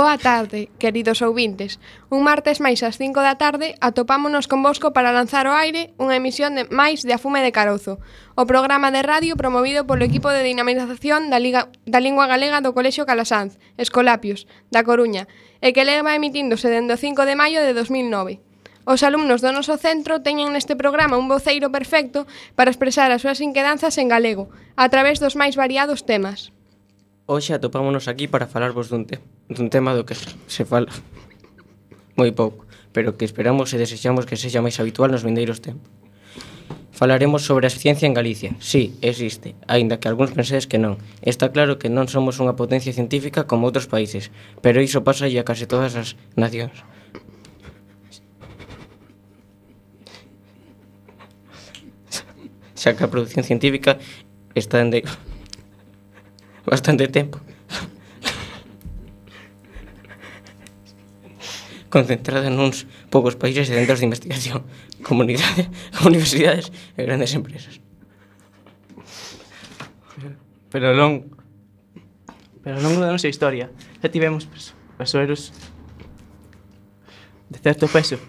Boa tarde, queridos ouvintes. Un martes máis ás 5 da tarde atopámonos convosco para lanzar ao aire unha emisión de máis de Afume de Carozo, o programa de radio promovido polo equipo de dinamización da, Liga, da Lingua Galega do Colexio Calasanz, Escolapios, da Coruña, e que leva emitíndose dende o 5 de maio de 2009. Os alumnos do noso centro teñen neste programa un voceiro perfecto para expresar as súas inquedanzas en galego, a través dos máis variados temas. Hoxe atopámonos aquí para falarvos dun, te dun tema do que se fala moi pouco, pero que esperamos e desexamos que sexa máis habitual nos vindeiros tempos. Falaremos sobre a ciencia en Galicia. Sí, existe, aínda que algúns pensedes que non. Está claro que non somos unha potencia científica como outros países, pero iso pasa a case todas as nacións. Xa que a produción científica está en de bastante tempo. concentrada nuns poucos países e centros de investigación, comunidades, universidades e grandes empresas. Pero long pero ao longo da nosa historia xa tivemos persoeiros de certo peso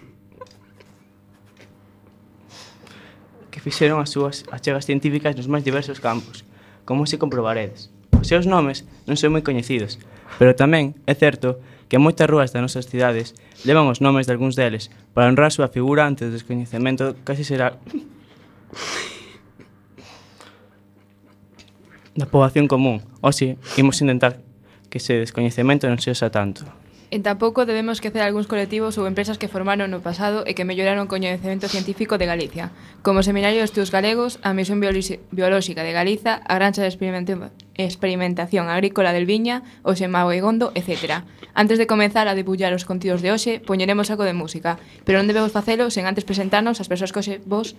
que fixeron as súas achegas científicas nos máis diversos campos, como se comprobaredes. Os seus nomes non son moi coñecidos, pero tamén é certo que moitas rúas das nosas cidades levan os nomes de algúns deles para honrar a súa figura ante o descoñecemento casi será da poboación común. O si, imos intentar que ese descoñecemento non sexa tanto. E tampouco debemos esquecer algúns colectivos ou empresas que formaron no pasado e que melloraron o coñecemento científico de Galicia, como o Seminario de Estudos Galegos, a Misión Biolóxica de Galiza, a Granxa de Experimentación Agrícola del Viña, o Semago e Gondo, etc. Antes de comenzar a debullar os contidos de hoxe, poñeremos algo de música, pero non debemos facelo sen antes presentarnos as persoas que hoxe vos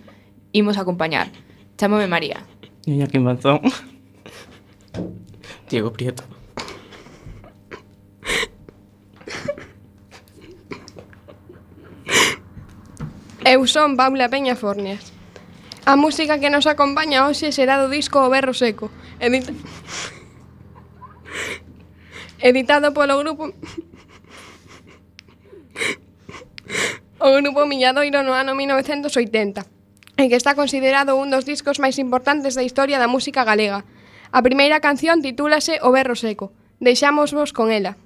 imos a acompañar. Chámome María. Iñaki Manzón. Diego Prieto. Eu son Paula Peña Fornias. A música que nos acompaña hoxe será do disco O Berro Seco, edit... editado polo grupo o grupo Milladoiro no ano 1980, e que está considerado un dos discos máis importantes da historia da música galega. A primeira canción titúlase O Berro Seco. Deixámosvos con ela.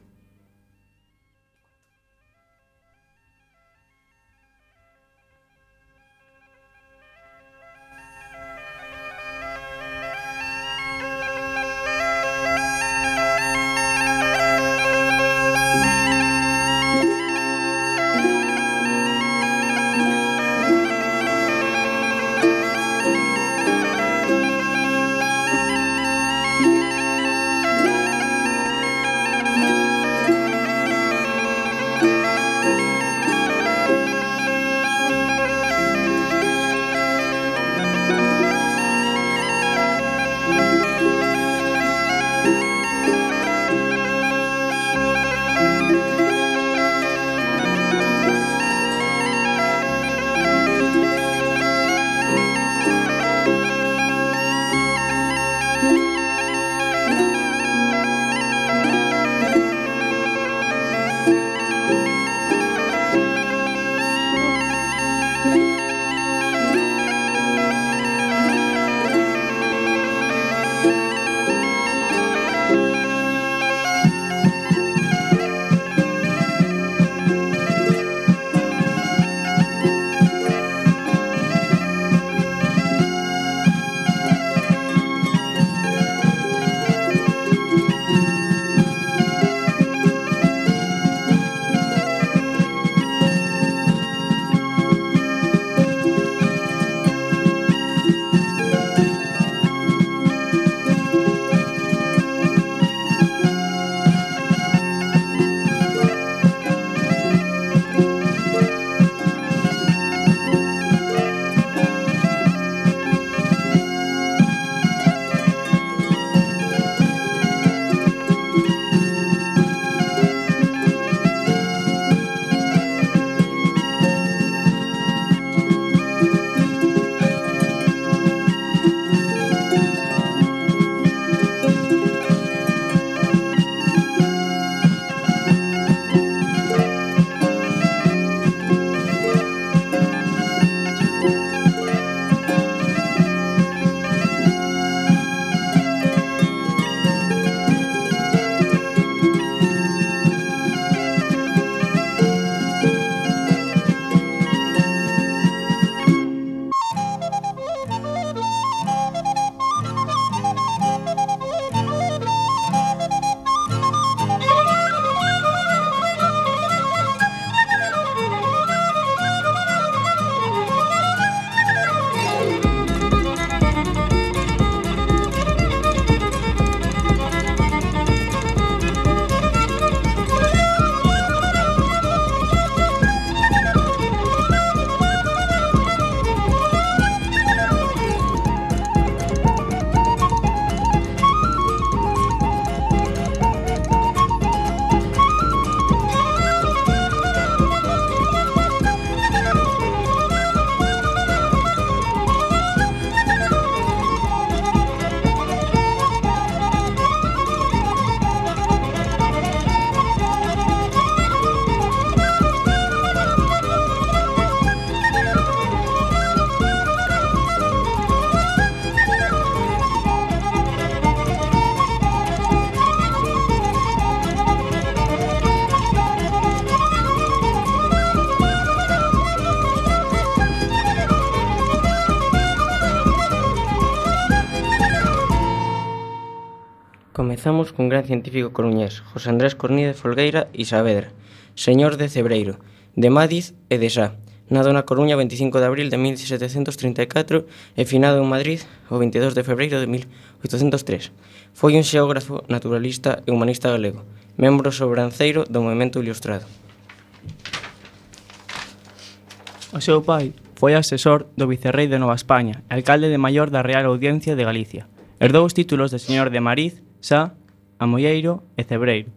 cun gran científico coruñés, José Andrés Cornide Folgueira e Saavedra, señor de Cebreiro, de Madiz e de Sá, Nado na Coruña 25 de abril de 1734 e finado en Madrid o 22 de febreiro de 1803. Foi un xeógrafo, naturalista e humanista galego, membro sobranceiro do movimento ilustrado. O seu pai foi asesor do vicerrei de Nova España, alcalde de maior da Real Audiencia de Galicia. Herdou os títulos de señor de Mariz, Sa Amoieiro e Cebreiro.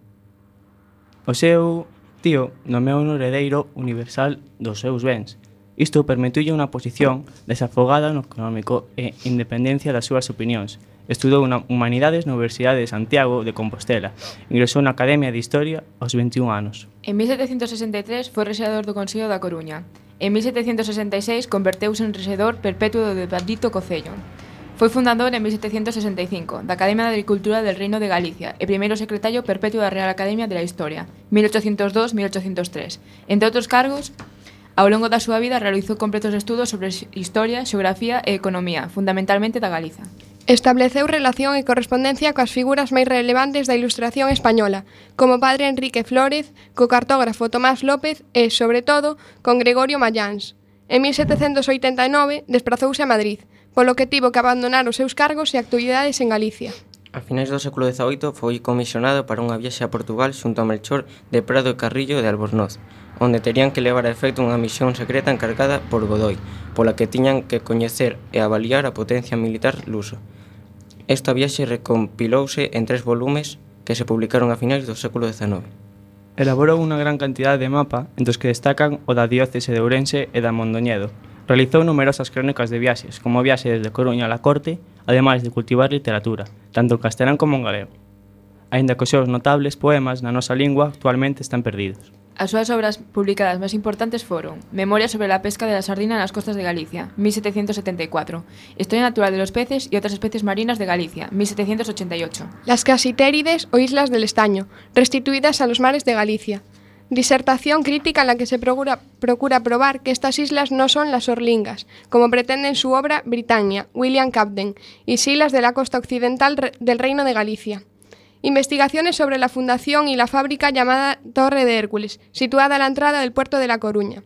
O seu tío nomeou un heredeiro universal dos seus bens. Isto permitiulle unha posición desafogada no económico e independencia das súas opinións. Estudou na Humanidades na Universidade de Santiago de Compostela. Ingresou na Academia de Historia aos 21 anos. En 1763 foi rexedor do Consello da Coruña. En 1766 converteuse en rexedor perpetuo do de Cocello. Foi fundador en 1765 da Academia de Agricultura del Reino de Galicia e primeiro secretario perpetuo da Real Academia de la Historia, 1802-1803. Entre outros cargos, ao longo da súa vida realizou completos estudos sobre historia, xeografía e economía, fundamentalmente da Galiza. Estableceu relación e correspondencia coas figuras máis relevantes da ilustración española, como padre Enrique Flórez, co cartógrafo Tomás López e, sobre todo, con Gregorio Mayans. En 1789 desprazouse a Madrid, polo que tivo que abandonar os seus cargos e actividades en Galicia. A finais do século XVIII foi comisionado para unha viaxe a Portugal xunto a Melchor de Prado e Carrillo de Albornoz, onde terían que levar a efecto unha misión secreta encargada por Godoy, pola que tiñan que coñecer e avaliar a potencia militar luso. Esta viaxe recompilouse en tres volumes que se publicaron a finais do século XIX. Elaborou unha gran cantidad de mapa, entre os que destacan o da diócese de Ourense e da Mondoñedo, Realizou numerosas crónicas de viaxes, como o viaxe desde Coruña a la corte, ademais de cultivar literatura, tanto en castelán como en galego. Aínda que os seus notables poemas na nosa lingua actualmente están perdidos. As súas obras publicadas máis importantes foron Memoria sobre la pesca de la sardina nas costas de Galicia, 1774, Historia natural de los peces y otras especies marinas de Galicia, 1788. Las casitérides o islas del estaño, restituidas a los mares de Galicia. Disertación crítica en la que se procura, procura probar que estas islas no son las Orlingas, como pretende en su obra Britannia, William Capden, y sí las de la costa occidental del Reino de Galicia. Investigaciones sobre la fundación y la fábrica llamada Torre de Hércules, situada a la entrada del puerto de La Coruña.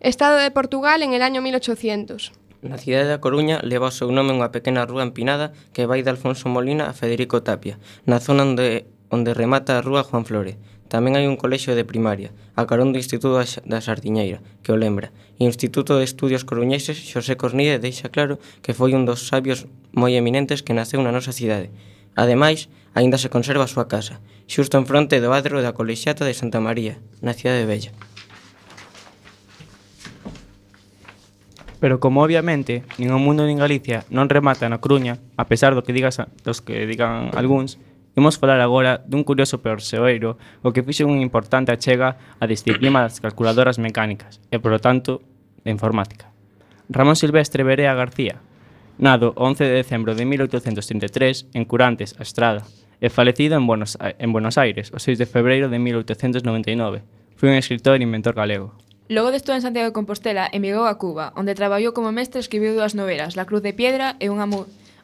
Estado de Portugal en el año 1800. Na cidade da Coruña leva o seu nome unha pequena rúa empinada que vai de Alfonso Molina a Federico Tapia, na zona onde, onde remata a rúa Juan Flores. Tamén hai un colexio de primaria, a carón do Instituto da Sardiñeira, que o lembra. E o Instituto de Estudios Coruñeses Xosé Cornide deixa claro que foi un dos sabios moi eminentes que naceu na nosa cidade. Ademais, aínda se conserva a súa casa, xusto en fronte do adro da Colexiata de Santa María, na cidade de Bella. Pero como obviamente nin o mundo nin Galicia non remata na Coruña, a pesar do que digas dos que digan algúns, Imos falar agora dun curioso perseoeiro o que fixo unha importante achega á disciplina das calculadoras mecánicas e, polo tanto, de informática. Ramón Silvestre Berea García, nado o 11 de decembro de 1833 en Curantes, a Estrada, e falecido en Buenos, en Buenos Aires o 6 de febreiro de 1899. Foi un escritor e inventor galego. Logo de estudar en Santiago de Compostela, emigrou a Cuba, onde traballou como mestre e escribiu dúas novelas, La Cruz de Piedra e Unha,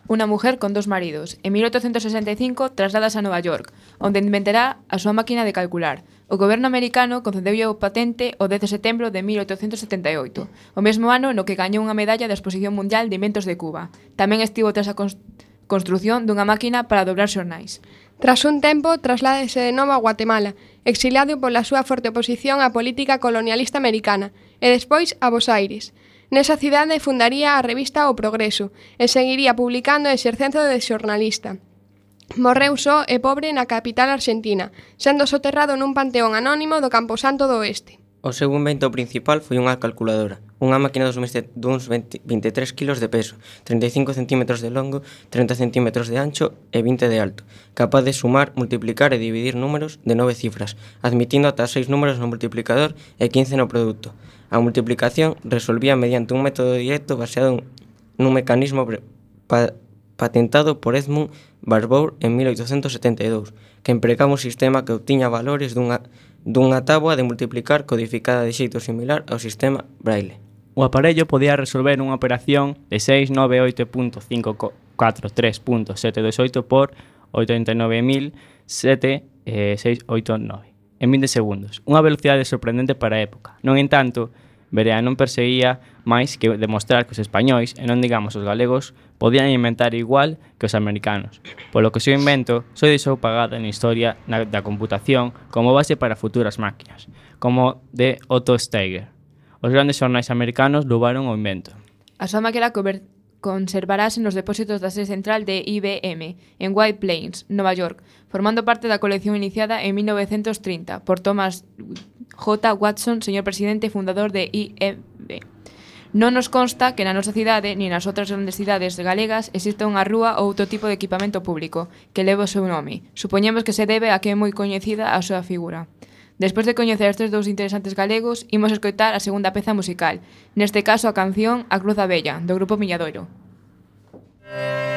unha mujer con dos maridos. En 1865 trasladas a Nova York, onde inventará a súa máquina de calcular. O goberno americano concedeulle o patente o 10 de setembro de 1878, o mesmo ano no que gañou unha medalla da Exposición Mundial de Inventos de Cuba. Tamén estivo tras a construción dunha máquina para dobrar xornais. Tras un tempo, trasládese de novo a Guatemala, exiliado pola súa forte oposición á política colonialista americana, e despois a Bos Aires, Nesa cidade fundaría a revista O Progreso e seguiría publicando e exercendo de xornalista. Morreu só e pobre na capital argentina, sendo soterrado nun panteón anónimo do Camposanto do Oeste. O seu invento principal foi unha calculadora, unha máquina dos duns 20, 23 kg de peso, 35 cm de longo, 30 cm de ancho e 20 de alto, capaz de sumar, multiplicar e dividir números de nove cifras, admitindo ata seis números no multiplicador e 15 no produto. A multiplicación resolvía mediante un método directo baseado nun mecanismo pa patentado por Edmund Barbour en 1872, que empregaba un sistema que obtiña valores dunha dunha táboa de multiplicar codificada de xeito similar ao sistema Braille. O aparello podía resolver unha operación de 698.543.728 por 89.7689 eh, en 20 segundos, unha velocidade sorprendente para a época. Non entanto, Berea non perseguía máis que demostrar que os españois, e non digamos os galegos, podían inventar igual que os americanos, polo que o seu invento só deixou pagada na historia na, da computación como base para futuras máquinas, como de Otto Steiger. Os grandes xornais americanos loubaron o invento. A súa máquina converteu conservarase nos depósitos da sede central de IBM, en White Plains, Nova York, formando parte da colección iniciada en 1930 por Thomas J. Watson, señor presidente e fundador de IBM. Non nos consta que na nosa cidade ni nas outras grandes cidades galegas exista unha rúa ou outro tipo de equipamento público que leve o seu nome. Supoñemos que se debe a que é moi coñecida a súa figura. Despois de coñecer estes dous interesantes galegos, imos escoitar a segunda peza musical, neste caso a canción A Cruz Abella, do grupo Miñadoiro. Música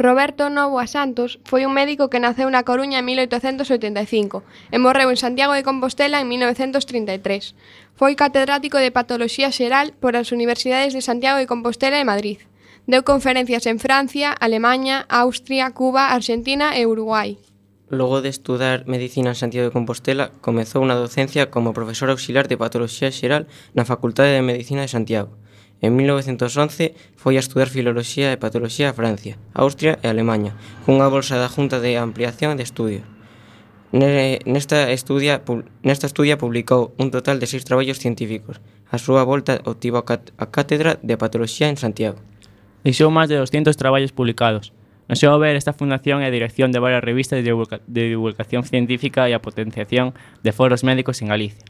Roberto Novoa Santos foi un médico que naceu na Coruña en 1885 e morreu en Santiago de Compostela en 1933. Foi catedrático de Patoloxía Xeral por as Universidades de Santiago de Compostela e Madrid. Deu conferencias en Francia, Alemanha, Austria, Cuba, Argentina e Uruguai. Logo de estudar Medicina en Santiago de Compostela, comezou unha docencia como profesor auxiliar de Patoloxía Xeral na Facultade de Medicina de Santiago – En 1911 foi a estudar Filoloxía e Patoloxía a Francia, Austria e Alemaña, cunha bolsa da Junta de Ampliación de Estudio. Nesta estudia, nesta estudia publicou un total de seis traballos científicos. A súa volta obtivo a Cátedra de Patoloxía en Santiago. Deixou máis de 200 traballos publicados. No seu haber, esta fundación é a dirección de varias revistas de, de divulgación científica e a potenciación de foros médicos en Galicia.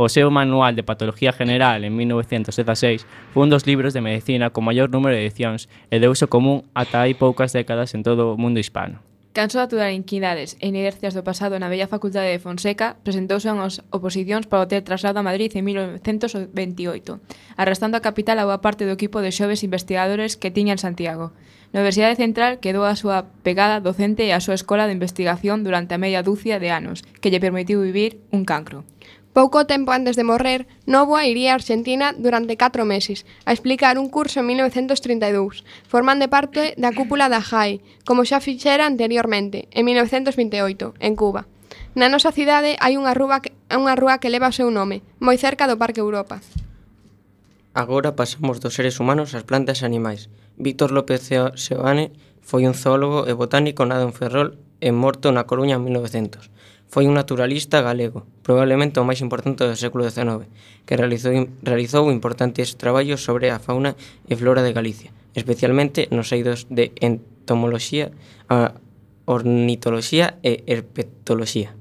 O seu Manual de Patología General en 1916 foi un dos libros de medicina con maior número de edicións e de uso común ata hai poucas décadas en todo o mundo hispano. Canso de aturar inquidades e inercias do pasado na bella facultade de Fonseca, presentouse unhas oposicións para o ter traslado a Madrid en 1928, arrastrando a capital a boa parte do equipo de xoves investigadores que tiña en Santiago. Na Universidade Central quedou a súa pegada docente e a súa escola de investigación durante a meia dúcia de anos, que lle permitiu vivir un cancro. Pouco tempo antes de morrer, Novoa iría a Argentina durante 4 meses a explicar un curso en 1932, formando parte da cúpula da JAE, como xa fixera anteriormente, en 1928, en Cuba. Na nosa cidade hai unha rúa que, unha rúa que leva o seu nome, moi cerca do Parque Europa. Agora pasamos dos seres humanos ás plantas e animais. Víctor López Seoane foi un zoólogo e botánico nado en Ferrol e morto na Coruña en 1900. Foi un naturalista galego, probablemente o máis importante do século XIX, que realizou, realizou importantes traballos sobre a fauna e flora de Galicia, especialmente nos eidos de entomoloxía, a ornitoloxía e herpetoloxía.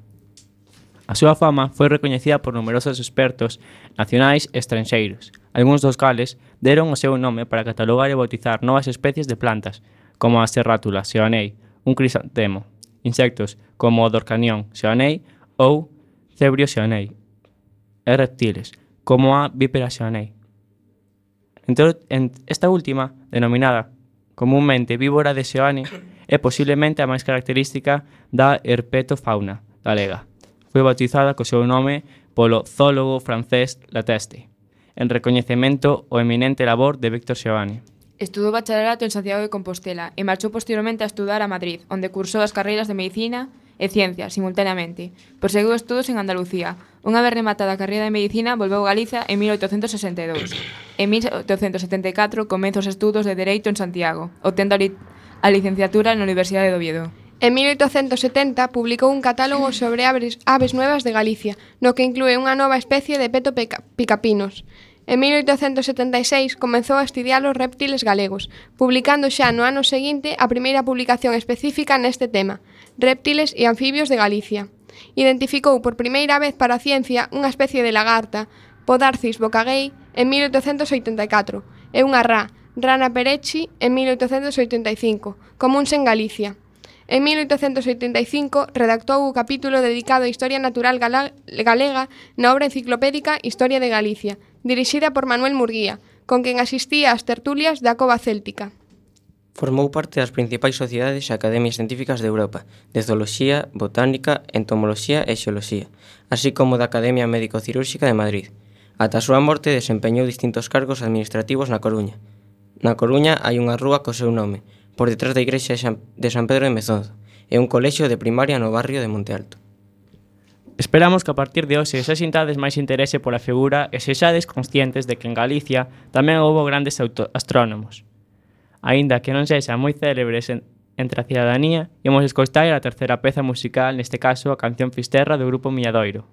A súa fama foi recoñecida por numerosos expertos nacionais e estranxeiros, algúns dos cales deron o seu nome para catalogar e bautizar novas especies de plantas, como a serrátula, e un crisantemo, insectos como o dorcanión xeonei ou cebrio xeonei, e reptiles, como a vípera xeonei. Entro, en esta última, denominada comúnmente víbora de xeone, é posiblemente a máis característica da herpetofauna galega. Foi bautizada co seu nome polo zoólogo francés Lateste, en recoñecemento ao eminente labor de Víctor Xeoane. Estudou bacharelato en Santiago de Compostela e marchou posteriormente a estudar a Madrid, onde cursou as carreiras de Medicina e Ciencia simultaneamente. Proseguiu estudos en Andalucía. Unha vez rematada a carreira de Medicina, volveu a Galiza en 1862. En 1874 comeza os estudos de Dereito en Santiago, obtendo a, li a licenciatura na Universidade de Oviedo. En 1870 publicou un catálogo sobre aves, aves nuevas de Galicia, no que inclúe unha nova especie de peto picapinos. Pica En 1876 comezou a estudiar os reptiles galegos, publicando xa no ano seguinte a primeira publicación específica neste tema, Reptiles e anfibios de Galicia. Identificou por primeira vez para a ciencia unha especie de lagarta, Podarcis bocagei, en 1884, e unha rá, Rana Perechi, en 1885, comuns en Galicia. En 1885 redactou o capítulo dedicado á historia natural galega na obra enciclopédica Historia de Galicia, dirixida por Manuel Murguía, con quen asistía ás tertulias da Cova Céltica. Formou parte das principais sociedades e academias científicas de Europa, de zooloxía, botánica, entomoloxía e xeoloxía, así como da Academia Médico-Cirúrxica de Madrid. Ata a súa morte desempeñou distintos cargos administrativos na Coruña. Na Coruña hai unha rúa co seu nome, por detrás da igrexa de San Pedro de Mezonzo, e un colexio de primaria no barrio de Monte Alto. Esperamos que a partir de hoxe xa sintades máis interese pola figura e sexades conscientes de que en Galicia tamén houbo grandes astrónomos. Aínda que non sexa moi célebres en, entre a cidadanía, imos escoitar a terceira peza musical, neste caso a canción Fisterra do grupo Milladoiro.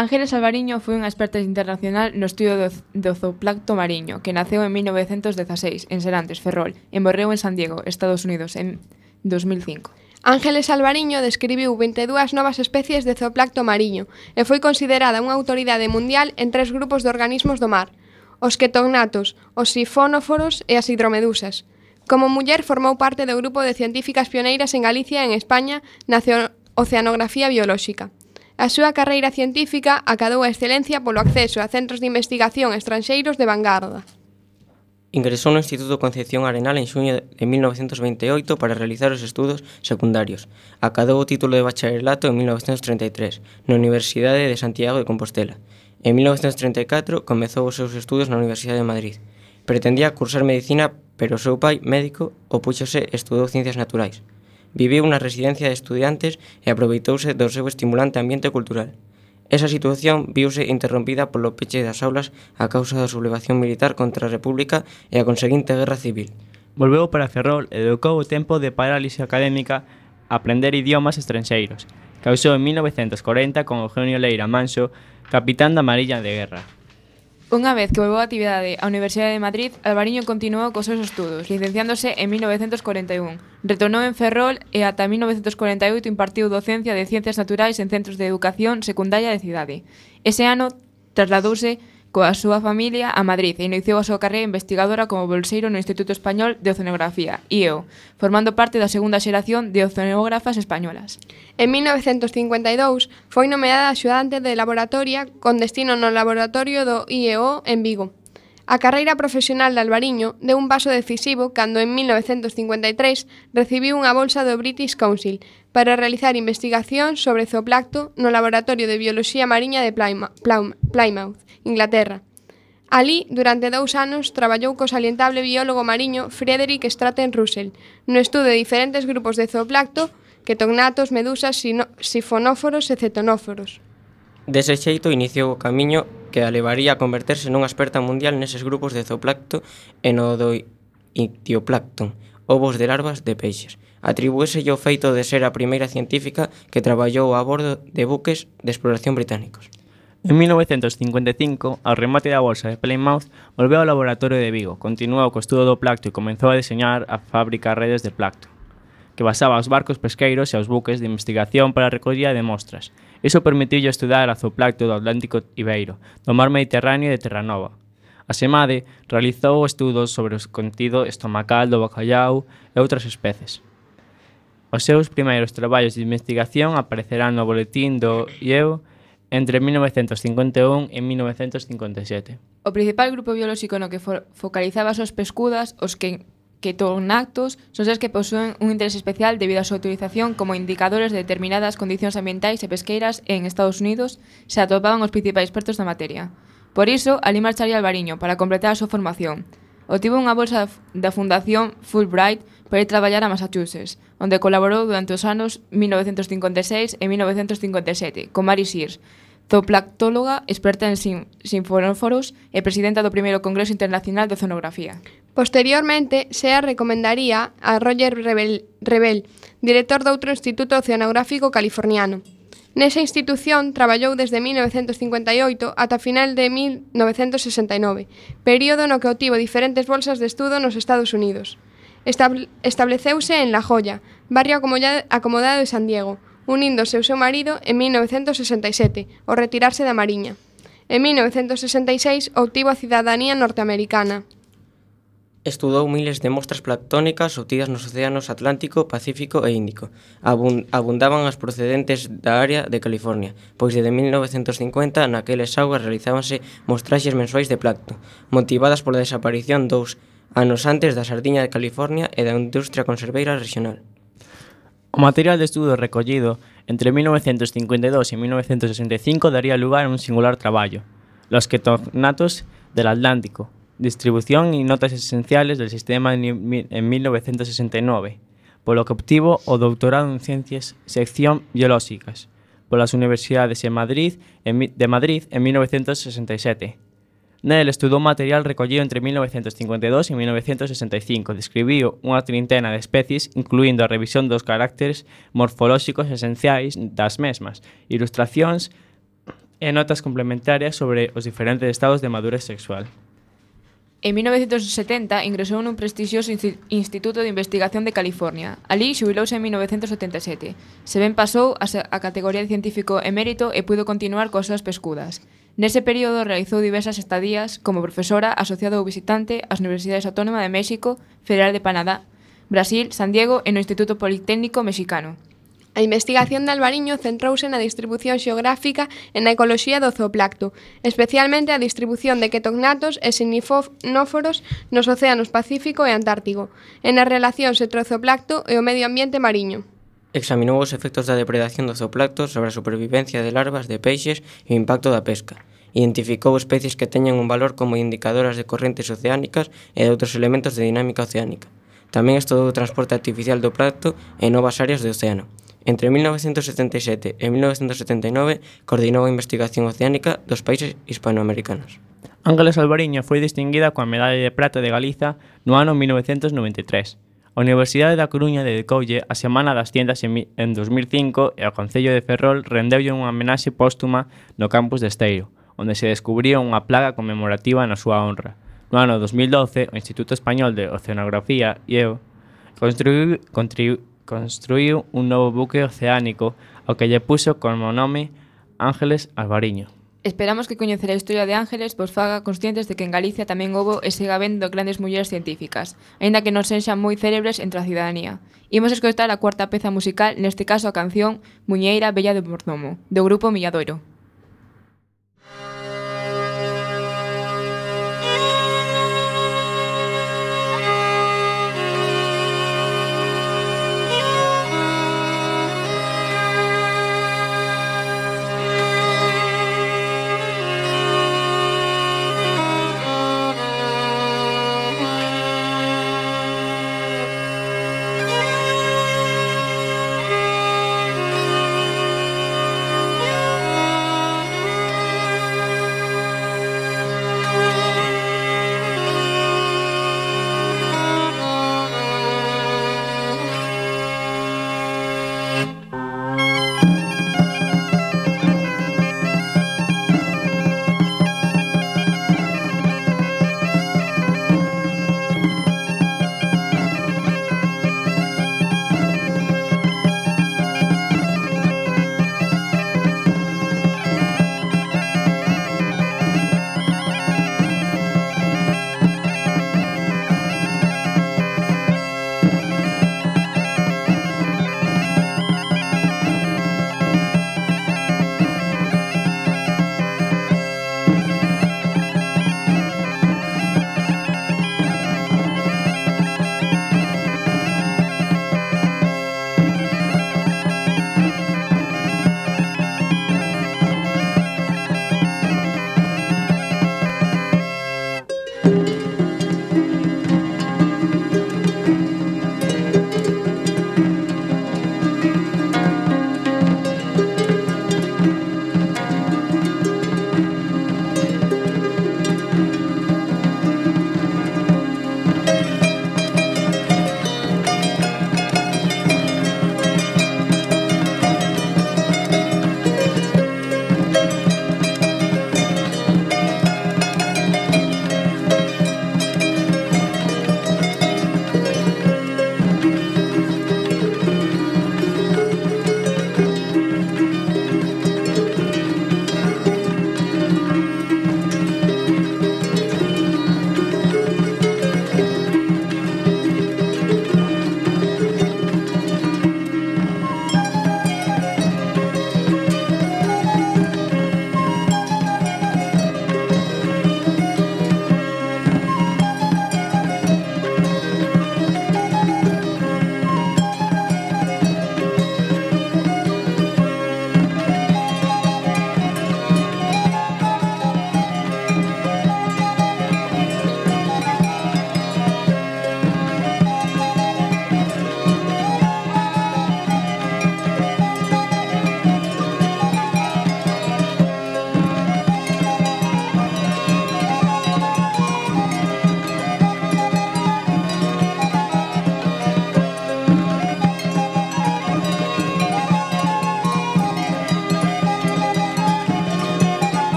Ángeles Alvariño foi unha experta internacional no estudio do, do zooplancto mariño, que naceu en 1916 en Serantes, Ferrol, e morreu en San Diego, Estados Unidos, en 2005. Ángeles Alvariño describiu 22 novas especies de zooplancto mariño e foi considerada unha autoridade mundial en tres grupos de organismos do mar, os ketognatos, os sifónoforos e as hidromedusas. Como muller formou parte do grupo de científicas pioneiras en Galicia e en España na Oceanografía Biolóxica. A súa carreira científica acadou a excelencia polo acceso a centros de investigación estranxeiros de vanguarda. Ingresou no Instituto Concepción Arenal en xuño de 1928 para realizar os estudos secundarios. Acadou o título de bacharelato en 1933 na Universidade de Santiago de Compostela. En 1934 comezou os seus estudos na Universidade de Madrid. Pretendía cursar medicina, pero o seu pai, médico, opúxose e estudou ciencias naturais viviu na residencia de estudiantes e aproveitouse do seu estimulante ambiente cultural. Esa situación viuse interrompida polo peche das aulas a causa da sublevación militar contra a República e a conseguinte guerra civil. Volveu para Ferrol e educou o tempo de parálise académica a aprender idiomas estranxeiros. Causou en 1940 con Eugenio Leira Manso, capitán da Marilla de Guerra. Unha vez que volveu a actividade á Universidade de Madrid, Alvariño continuou cos seus estudos, licenciándose en 1941. Retornou en Ferrol e ata 1948 impartiu docencia de Ciencias Naturais en centros de educación secundaria de cidade. Ese ano trasladouse coa súa familia a Madrid e iniciou a súa carreira investigadora como bolseiro no Instituto Español de Oceanografía, IEO, formando parte da segunda xeración de oceanógrafas españolas. En 1952 foi nomeada axudante de laboratoria con destino no laboratorio do IEO en Vigo. A carreira profesional de Alvariño deu un paso decisivo cando en 1953 recibiu unha bolsa do British Council para realizar investigación sobre zooplacto no Laboratorio de Bioloxía Mariña de Plymouth, Inglaterra. Alí, durante dous anos, traballou co salientable biólogo mariño Frederick Straten Russell no estudo de diferentes grupos de zooplacto, ketognatos, medusas, sifonóforos e cetonóforos. Dese xeito iniciou o camiño que a levaría a converterse nunha experta mundial neses grupos de zooplancto e no do ictioplancton, ovos de larvas de peixes. Atribúeselle o feito de ser a primeira científica que traballou a bordo de buques de exploración británicos. En 1955, ao remate da bolsa de Plymouth, volveu ao laboratorio de Vigo, continuou co estudo do placto e comenzou a deseñar a fábrica redes de placto que basaba os barcos pesqueiros e aos buques de investigación para a recollida de mostras. Iso permitiu estudar a zooplacto do Atlántico Ibeiro, do mar Mediterráneo e de Terranova. A Semade realizou estudos sobre o contido estomacal do bacallau e outras especies. Os seus primeiros traballos de investigación aparecerán no boletín do IEO entre 1951 e 1957. O principal grupo biolóxico no que focalizaba as súas pescudas, os que ketonactos son seres que posúen un interés especial debido a súa utilización como indicadores de determinadas condicións ambientais e pesqueiras en Estados Unidos se atopaban os principais expertos na materia. Por iso, ali marcharía Albariño para completar a súa formación. Obtivo unha bolsa da Fundación Fulbright para ir traballar a Massachusetts, onde colaborou durante os anos 1956 e 1957 con Mary Sears, zooplactóloga, experta en sin, sinfonóforos e presidenta do primeiro Congreso Internacional de Zonografía. Posteriormente, Sea recomendaría a Roger Rebel, Rebel director doutro Instituto Oceanográfico Californiano. Nesa institución traballou desde 1958 ata final de 1969, período no que obtivo diferentes bolsas de estudo nos Estados Unidos. Estableceuse en La Joya, barrio acomodado de San Diego, uníndose ao seu marido en 1967, ao retirarse da Mariña. En 1966 obtivo a cidadanía norteamericana. Estudou miles de mostras planctónicas obtidas nos océanos Atlántico, Pacífico e Índico. Abundaban as procedentes da área de California, pois desde 1950 naqueles augas realizábanse mostraxes mensuais de plancton, motivadas pola desaparición dous anos antes da sardiña de California e da industria conserveira regional. O material de estudo recollido entre 1952 e 1965 daría lugar a un singular traballo, Los Quetonatos del Atlántico, distribución e notas esenciales del sistema en 1969, polo que obtivo o doutorado en Ciencias Sección Biolóxicas, polas Universidades de Madrid en, de Madrid en 1967. Nel estudou material recollido entre 1952 e 1965. Describiu unha trintena de especies, incluindo a revisión dos caracteres morfolóxicos esenciais das mesmas, ilustracións e notas complementarias sobre os diferentes estados de madurez sexual. En 1970 ingresou nun prestixioso Instituto de Investigación de California. Alí xubilouse en 1977. Se ben pasou a categoría de científico emérito e puido continuar coas súas pescudas. Nese período realizou diversas estadías como profesora asociada ou visitante ás Universidades Autónoma de México, Federal de Panadá, Brasil, San Diego e no Instituto Politécnico Mexicano. A investigación de Alvariño centrouse na distribución xeográfica e na ecoloxía do zooplacto, especialmente a distribución de ketognatos e sinifóforos nos océanos Pacífico e Antártico, e nas relacións entre o zooplacto e o medio ambiente mariño. Examinou os efectos da depredación do zooplancto sobre a supervivencia de larvas de peixes e o impacto da pesca. Identificou especies que teñen un valor como indicadoras de correntes oceánicas e de outros elementos de dinámica oceánica. Tamén estudou o transporte artificial do plancto en novas áreas do océano. Entre 1977 e 1979 coordinou a investigación oceánica dos países hispanoamericanos. Ángeles Alvariño foi distinguida coa Medalla de Prata de Galiza no ano 1993 A Universidade da Coruña dedicoulle a Semana das Tiendas en 2005 e o Concello de Ferrol rendeulle unha homenaxe póstuma no campus de Esteiro, onde se descubría unha plaga conmemorativa na súa honra. No ano 2012, o Instituto Español de Oceanografía, IEO, construiu, construiu un novo buque oceánico ao que lle puso como nome Ángeles Alvariño. Esperamos que coñecer a historia de Ángeles vos faga conscientes de que en Galicia tamén houbo e siga habendo grandes mulleres científicas, aínda que non sexan moi célebres entre a cidadanía. Imos escoitar a cuarta peza musical, neste caso a canción Muñeira Bella de Mordomo, do grupo Milladoiro.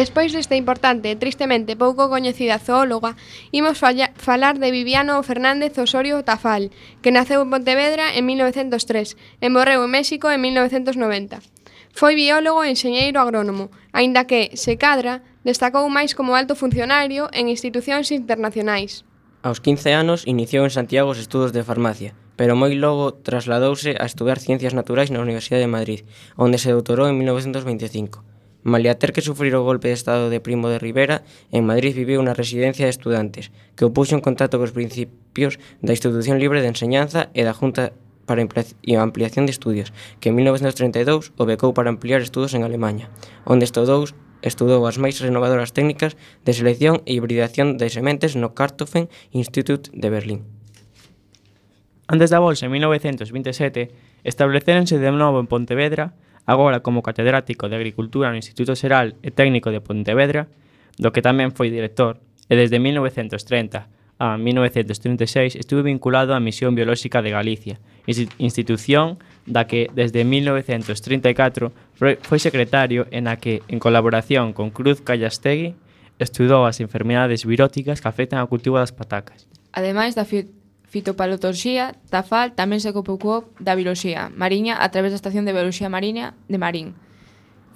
Despois desta importante e tristemente pouco coñecida zoóloga, imos falla, falar de Viviano Fernández Osorio Tafal, que naceu en Pontevedra en 1903 e morreu en México en 1990. Foi biólogo e enxeñeiro agrónomo, aínda que, se cadra, destacou máis como alto funcionario en institucións internacionais. Aos 15 anos iniciou en Santiago os estudos de farmacia, pero moi logo trasladouse a estudar Ciencias Naturais na Universidade de Madrid, onde se doutorou en 1925. Malia ter que sufrir o golpe de estado de Primo de Rivera, en Madrid viviu unha residencia de estudantes, que opuxo en contacto cos principios da Institución Libre de Enseñanza e da Junta para ampliación de estudios, que en 1932 o becou para ampliar estudos en Alemanha, onde estudou, estudou as máis renovadoras técnicas de selección e hibridación de sementes no Kartoffen Institute de Berlín. Antes da bolsa, en 1927, establecéronse de novo en Pontevedra agora como catedrático de Agricultura no Instituto Xeral e Técnico de Pontevedra, do que tamén foi director, e desde 1930 a 1936 estuve vinculado á Misión Biolóxica de Galicia, institución da que desde 1934 foi secretario en a que, en colaboración con Cruz Callastegui, estudou as enfermidades viróticas que afectan ao cultivo das patacas. Ademais da, fitopatoloxía Tafal tamén se ocupou da bioloxía mariña a través da Estación de Bioloxía Mariña de Marín.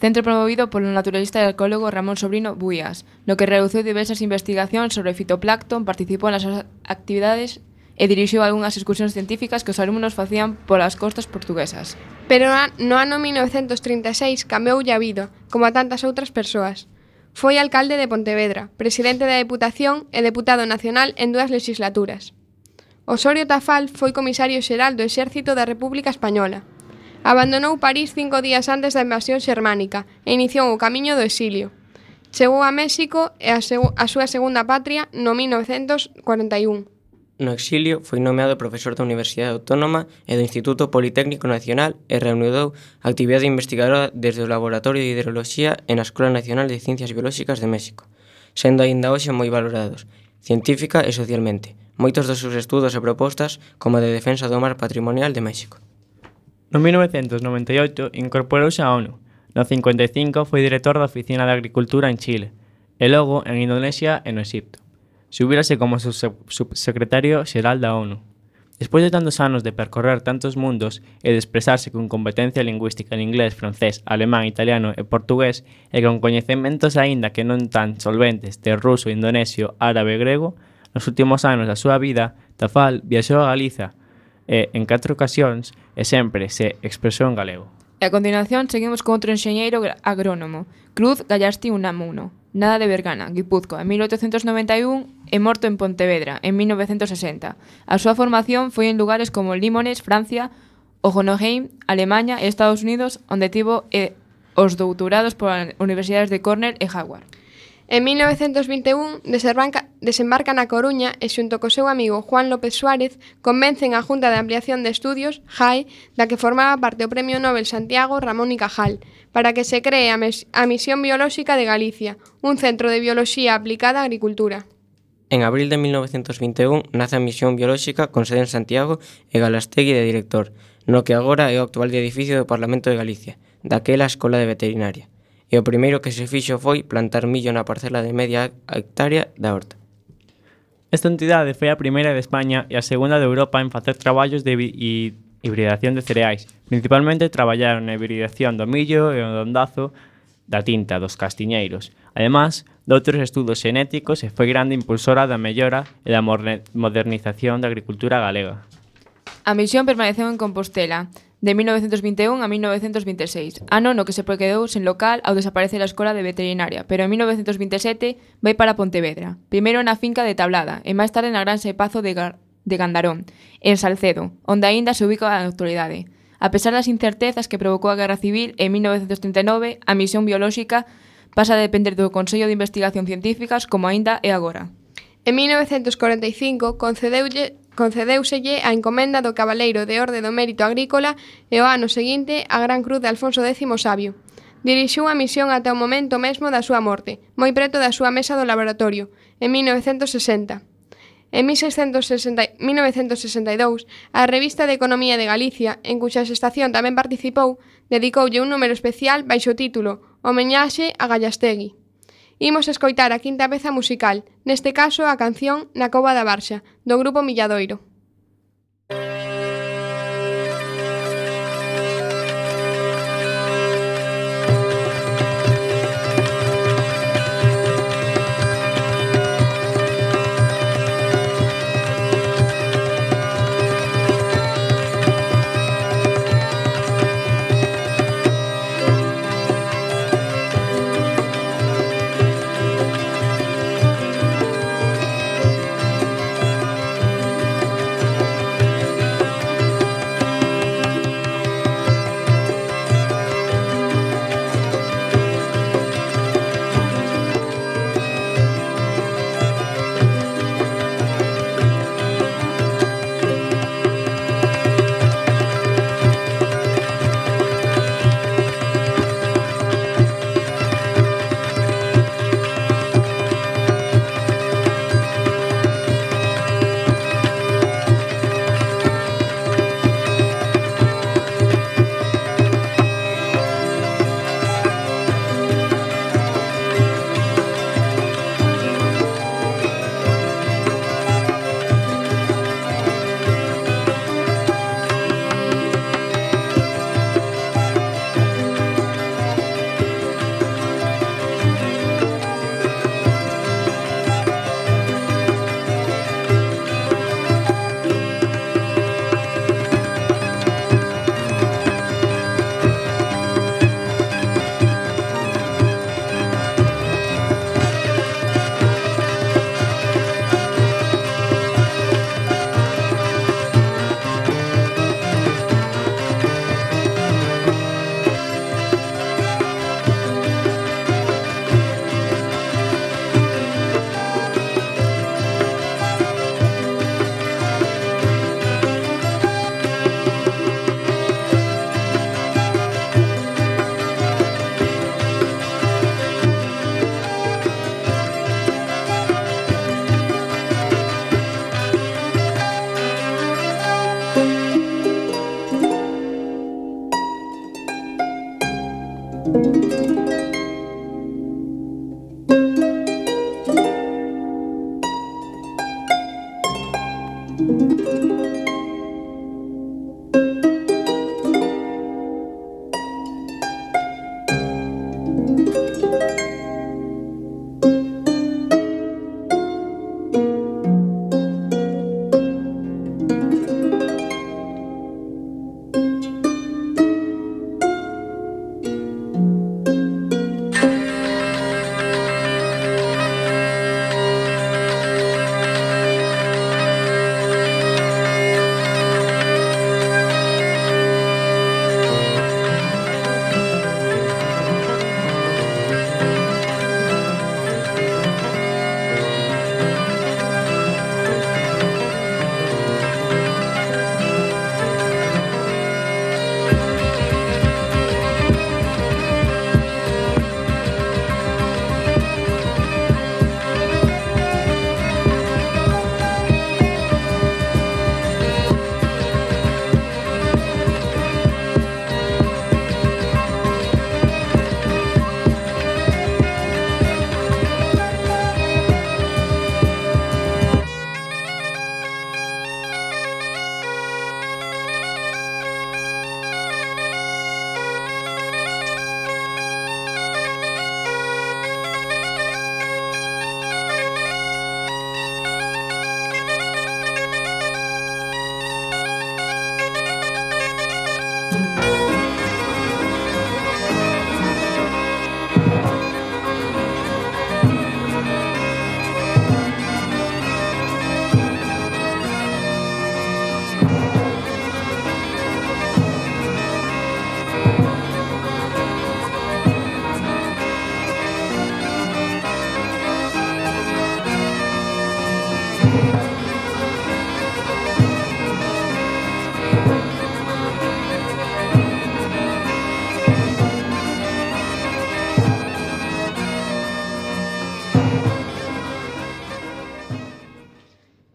Centro promovido polo naturalista e arqueólogo Ramón Sobrino Buías, no que realizou diversas investigacións sobre fitoplancton, participou nas actividades e dirixiu algunhas excursións científicas que os alumnos facían polas costas portuguesas. Pero no ano 1936 cambiou a vida, como a tantas outras persoas. Foi alcalde de Pontevedra, presidente da Deputación e deputado nacional en dúas legislaturas. Osorio Tafal foi comisario xeral do Exército da República Española. Abandonou París cinco días antes da invasión xermánica e iniciou o camiño do exilio. Chegou a México e a, a súa segunda patria no 1941. No exilio foi nomeado profesor da Universidade Autónoma e do Instituto Politécnico Nacional e reanudou a actividade investigadora desde o Laboratorio de Hidroloxía e na Escola Nacional de Ciencias Biolóxicas de México, sendo aínda hoxe moi valorados, científica e socialmente, moitos dos seus estudos e propostas como de defensa do mar patrimonial de México. No 1998 incorporouse á ONU. No 55 foi director da Oficina de Agricultura en Chile e logo en Indonesia e no Egipto. Subírase como subsecretario xeral da ONU. Despois de tantos anos de percorrer tantos mundos e de expresarse con competencia lingüística en inglés, francés, alemán, italiano e portugués e con coñecementos aínda que non tan solventes de ruso, indonesio, árabe e grego, nos últimos anos da súa vida, Tafal viaxou a Galiza e, en catro ocasións, e sempre se expresou en galego. E a continuación seguimos con outro enxeñeiro agrónomo, Cruz Gallasti Unamuno, nada de Bergana, Guipúzcoa, en 1891 e morto en Pontevedra, en 1960. A súa formación foi en lugares como Limones, Francia, Hohenheim, Alemanha e Estados Unidos, onde tivo e os doutorados polas universidades de Cornell e Howard. En 1921 desembarca, desembarca na Coruña e xunto co seu amigo Juan López Suárez convencen a Junta de Ampliación de Estudios, JAE, da que formaba parte o Premio Nobel Santiago Ramón y Cajal, para que se cree a, mes, a Misión Biolóxica de Galicia, un centro de bioloxía aplicada á agricultura. En abril de 1921 nace a Misión Biolóxica con sede en Santiago e Galastegui de director, no que agora é o actual edificio do Parlamento de Galicia, daquela Escola de Veterinaria e o primeiro que se fixo foi plantar millo na parcela de media hectárea da horta. Esta entidade foi a primeira de España e a segunda de Europa en facer traballos de hibridación de cereais. Principalmente traballaron na hibridación do millo e o ondazo da tinta dos castiñeiros. Ademais, doutros estudos xenéticos e foi grande impulsora da mellora e da modernización da agricultura galega. A misión permaneceu en Compostela, de 1921 a 1926, ano ah, no que se quedou sen local ao desaparecer a Escola de Veterinaria, pero en 1927 vai para Pontevedra, primeiro na finca de Tablada e máis tarde na Gran Sepazo de, Gar de Gandarón, en Salcedo, onde aínda se ubica a actualidade. A pesar das incertezas que provocou a Guerra Civil en 1939, a misión biolóxica pasa a depender do Consello de Investigación Científicas como aínda é agora. En 1945 concedeulle concedeuselle a encomenda do Cabaleiro de Orde do Mérito Agrícola e o ano seguinte a Gran Cruz de Alfonso X Sabio. Dirixiu a misión ata o momento mesmo da súa morte, moi preto da súa mesa do laboratorio, en 1960. En 1660, 1962, a Revista de Economía de Galicia, en cuxa estación tamén participou, dedicoulle un número especial baixo o título Homeñaxe a Gallastegui. Imos escoitar a quinta peza musical, neste caso a canción Na Cova da Barxa, do grupo Milladoiro.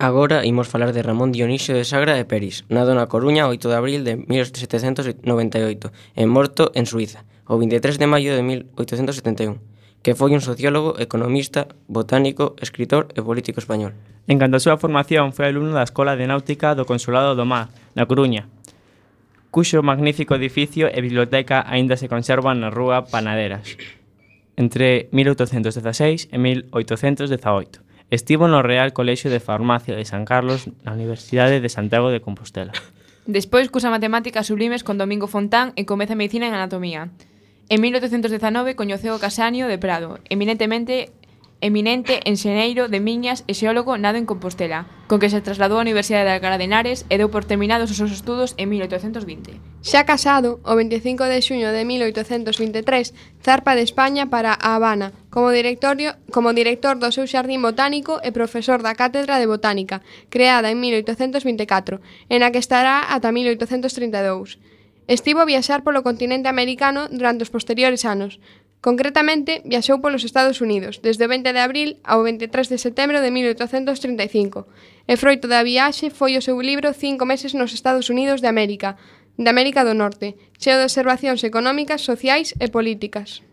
Agora imos falar de Ramón Dionisio de Sagra e Peris, nado na Coruña 8 de abril de 1798 e morto en Suiza, o 23 de maio de 1871, que foi un sociólogo, economista, botánico, escritor e político español. En canto a súa formación, foi alumno da Escola de Náutica do Consulado do Mar, na Coruña, cuxo magnífico edificio e biblioteca aínda se conservan na rúa Panaderas, entre 1816 e 1818 Estivo no Real Colexio de Farmacia de San Carlos na Universidade de Santiago de Compostela. Despois cursa Matemáticas Sublimes con Domingo Fontán e comeza Medicina en Anatomía. En 1819 coñeceu o Casanio de Prado, eminentemente eminente enxeñeiro de miñas e xeólogo nado en Compostela, con que se trasladou á Universidade de Alcalá de Henares e deu por terminados os seus estudos en 1820. Xa casado, o 25 de xuño de 1823, zarpa de España para a Habana, como, directorio, como director do seu xardín botánico e profesor da Cátedra de Botánica, creada en 1824, en a que estará ata 1832. Estivo a viaxar polo continente americano durante os posteriores anos, Concretamente, viaxou polos Estados Unidos desde o 20 de abril ao 23 de setembro de 1835 e froito da viaxe foi o seu libro Cinco meses nos Estados Unidos de América, de América do Norte, cheo de observacións económicas, sociais e políticas.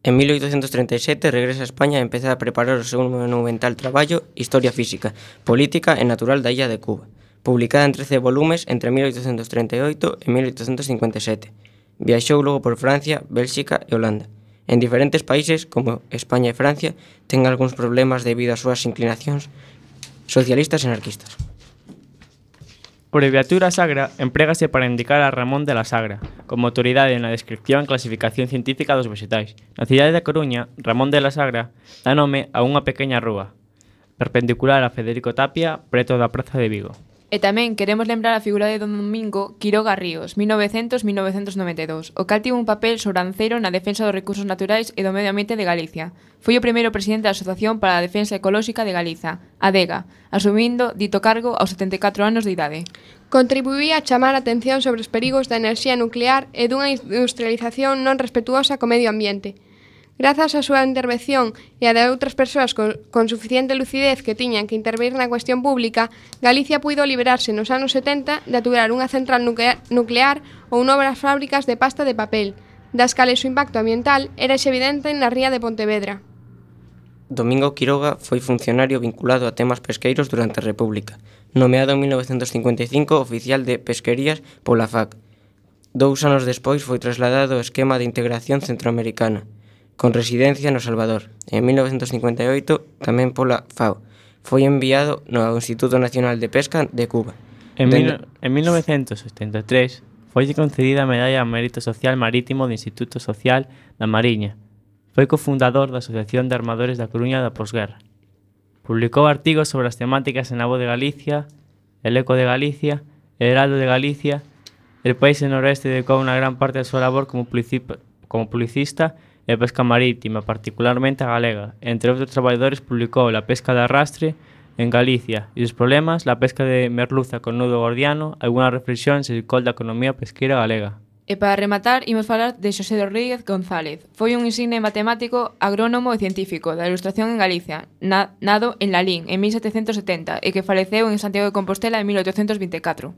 En 1837 regresa a España e empeza a preparar o seu monumental traballo Historia Física, Política e Natural da Illa de Cuba, publicada en 13 volumes entre 1838 e 1857. Viaxou logo por Francia, Bélxica e Holanda, En diferentes países, como España e Francia, ten algúns problemas debido ás súas inclinacións socialistas e anarquistas. Abreviatura sagra emprégase para indicar a Ramón de la Sagra, como autoridade na descripción e clasificación científica dos vegetais. Na cidade da Coruña, Ramón de la Sagra dá nome a unha pequena rúa, perpendicular a Federico Tapia, preto da Praza de Vigo. E tamén queremos lembrar a figura de Don Domingo Quiroga Ríos, 1900-1992, o cal tivo un papel sobranceiro na defensa dos recursos naturais e do medio ambiente de Galicia. Foi o primeiro presidente da Asociación para a Defensa Ecolóxica de Galiza, ADEGA, asumindo dito cargo aos 74 anos de idade. Contribuía a chamar a atención sobre os perigos da enerxía nuclear e dunha industrialización non respetuosa co medio ambiente, Grazas á súa intervención e a de outras persoas con, con suficiente lucidez que tiñan que intervir na cuestión pública, Galicia puido liberarse nos anos 70 de aturar unha central nuclear, nuclear ou novas fábricas de pasta de papel, das cales o impacto ambiental era evidente na ría de Pontevedra. Domingo Quiroga foi funcionario vinculado a temas pesqueiros durante a República, nomeado en 1955 oficial de pesquerías pola FAC. Dous anos despois foi trasladado ao esquema de integración centroamericana, con residencia no Salvador. En 1958, tamén pola FAO, foi enviado no Instituto Nacional de Pesca de Cuba. En, mil, en 1973, foi concedida a Medalla ao Mérito Social Marítimo do Instituto Social da Mariña. Foi cofundador da Asociación de Armadores da Coruña da Posguerra. Publicou artigos sobre as temáticas en A Voz de Galicia, El Eco de Galicia, El Heraldo de Galicia. El país en noroeste dedicou unha gran parte da súa labor como, como publicista e pesca marítima, particularmente a galega. Entre outros traballadores publicou La pesca de arrastre en Galicia e os problemas, la pesca de merluza con nudo gordiano, algunas reflexións e col da economía pesqueira galega. E para rematar, imos falar de Xosé Rodríguez González. Foi un insigne matemático, agrónomo e científico da Ilustración en Galicia, na nado en Lalín en 1770 e que faleceu en Santiago de Compostela en 1824.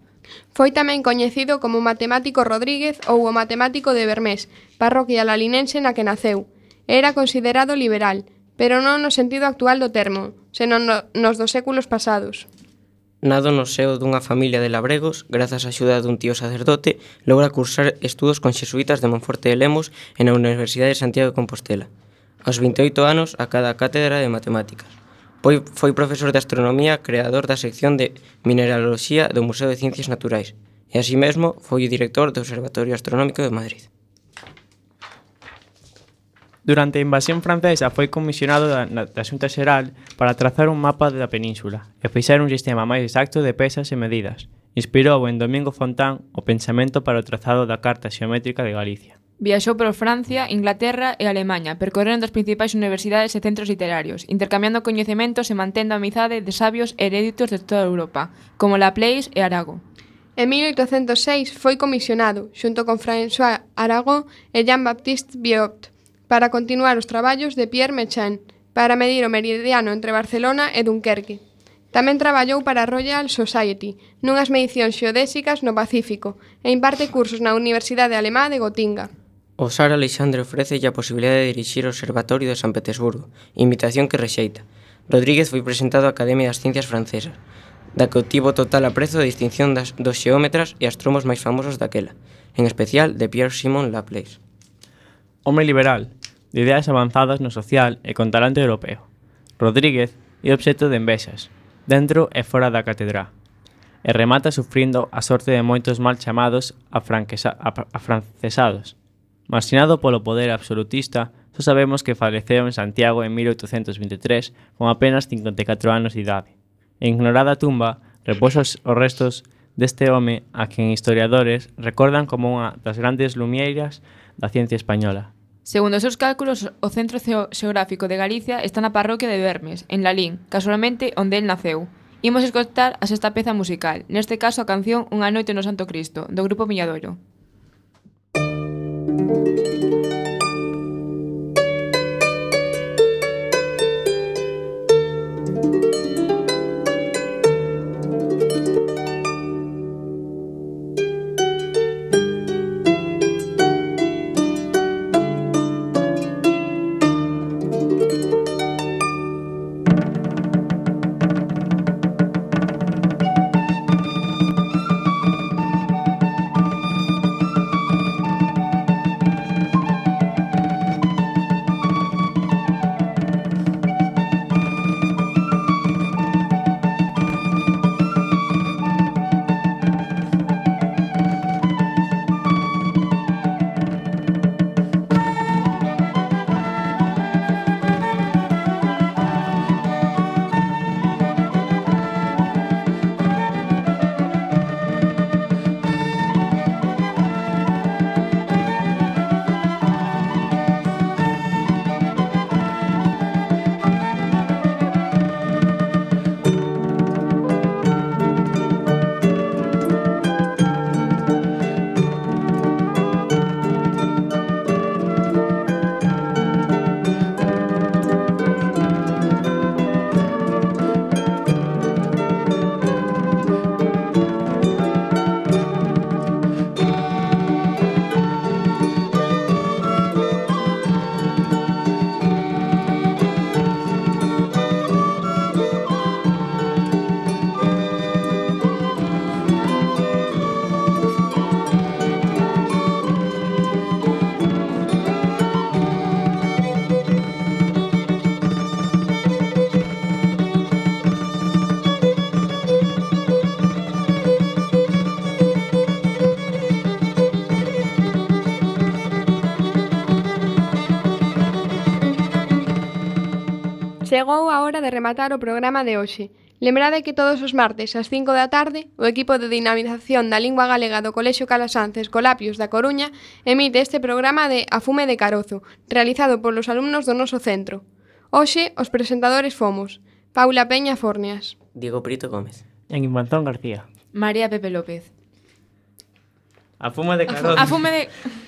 Foi tamén coñecido como o matemático Rodríguez ou o matemático de Bermés, parroquia lalinense na que naceu. Era considerado liberal, pero non no sentido actual do termo, senón no, nos dos séculos pasados. Nado no seo dunha familia de labregos, grazas á axuda dun tío sacerdote, logra cursar estudos con xesuítas de Monforte de Lemos e na Universidade de Santiago de Compostela. Aos 28 anos, acada a cátedra de Matemáticas. Foi, foi profesor de Astronomía, creador da sección de Mineraloxía do Museo de Ciencias Naturais, e así mesmo foi o director do Observatorio Astronómico de Madrid. Durante a invasión francesa foi comisionado da, da Xunta Xeral para trazar un mapa da península e fixar un sistema máis exacto de pesas e medidas. Inspirou en Domingo Fontán o pensamento para o trazado da Carta Xeométrica de Galicia. Viaxou por Francia, Inglaterra e Alemanha, percorrendo as principais universidades e centros literarios, intercambiando coñecementos e mantendo a amizade de sabios heréditos de toda Europa, como Laplace e Arago. En 1806 foi comisionado, xunto con François Arago e Jean-Baptiste Biot, para continuar os traballos de Pierre Mechán para medir o meridiano entre Barcelona e Dunkerque. Tamén traballou para a Royal Society nunhas medicións xeodésicas no Pacífico e imparte cursos na Universidade Alemá de Gotinga. O Sar Alexandre ofrece a posibilidade de dirixir o Observatorio de San Petersburgo, invitación que rexeita. Rodríguez foi presentado á Academia das Ciencias Francesas, da que obtivo total aprezo de distinción das, dos xeómetras e astromos máis famosos daquela, en especial de Pierre Simon Laplace. Home liberal, de ideas avanzadas no social e con talento europeo. Rodríguez é obxecto de envexas, dentro e fora da catedral, e remata sufrindo a sorte de moitos mal chamados afrancesados. Marxinado polo poder absolutista, só sabemos que faleceu en Santiago en 1823 con apenas 54 anos de idade. En ignorada tumba reposa os restos deste home a quen historiadores recordan como unha das grandes lumieiras da ciencia española. Segundo os seus cálculos, o centro xeográfico de Galicia está na parroquia de Bermes, en Lalín, casualmente onde el naceu. Imos escoitar a sexta peza musical, neste caso a canción Unha noite no Santo Cristo, do grupo Miñadoiro. Música Chegou a hora de rematar o programa de hoxe. Lembrade que todos os martes ás 5 da tarde o equipo de dinamización da lingua galega do Colexio Calasances Colapios da Coruña emite este programa de A Fume de Carozo, realizado polos alumnos do noso centro. Hoxe, os presentadores fomos Paula Peña Fornias, Diego Prito Gómez, En Infantón García, María Pepe López. A Fume de Carozo. A fume de...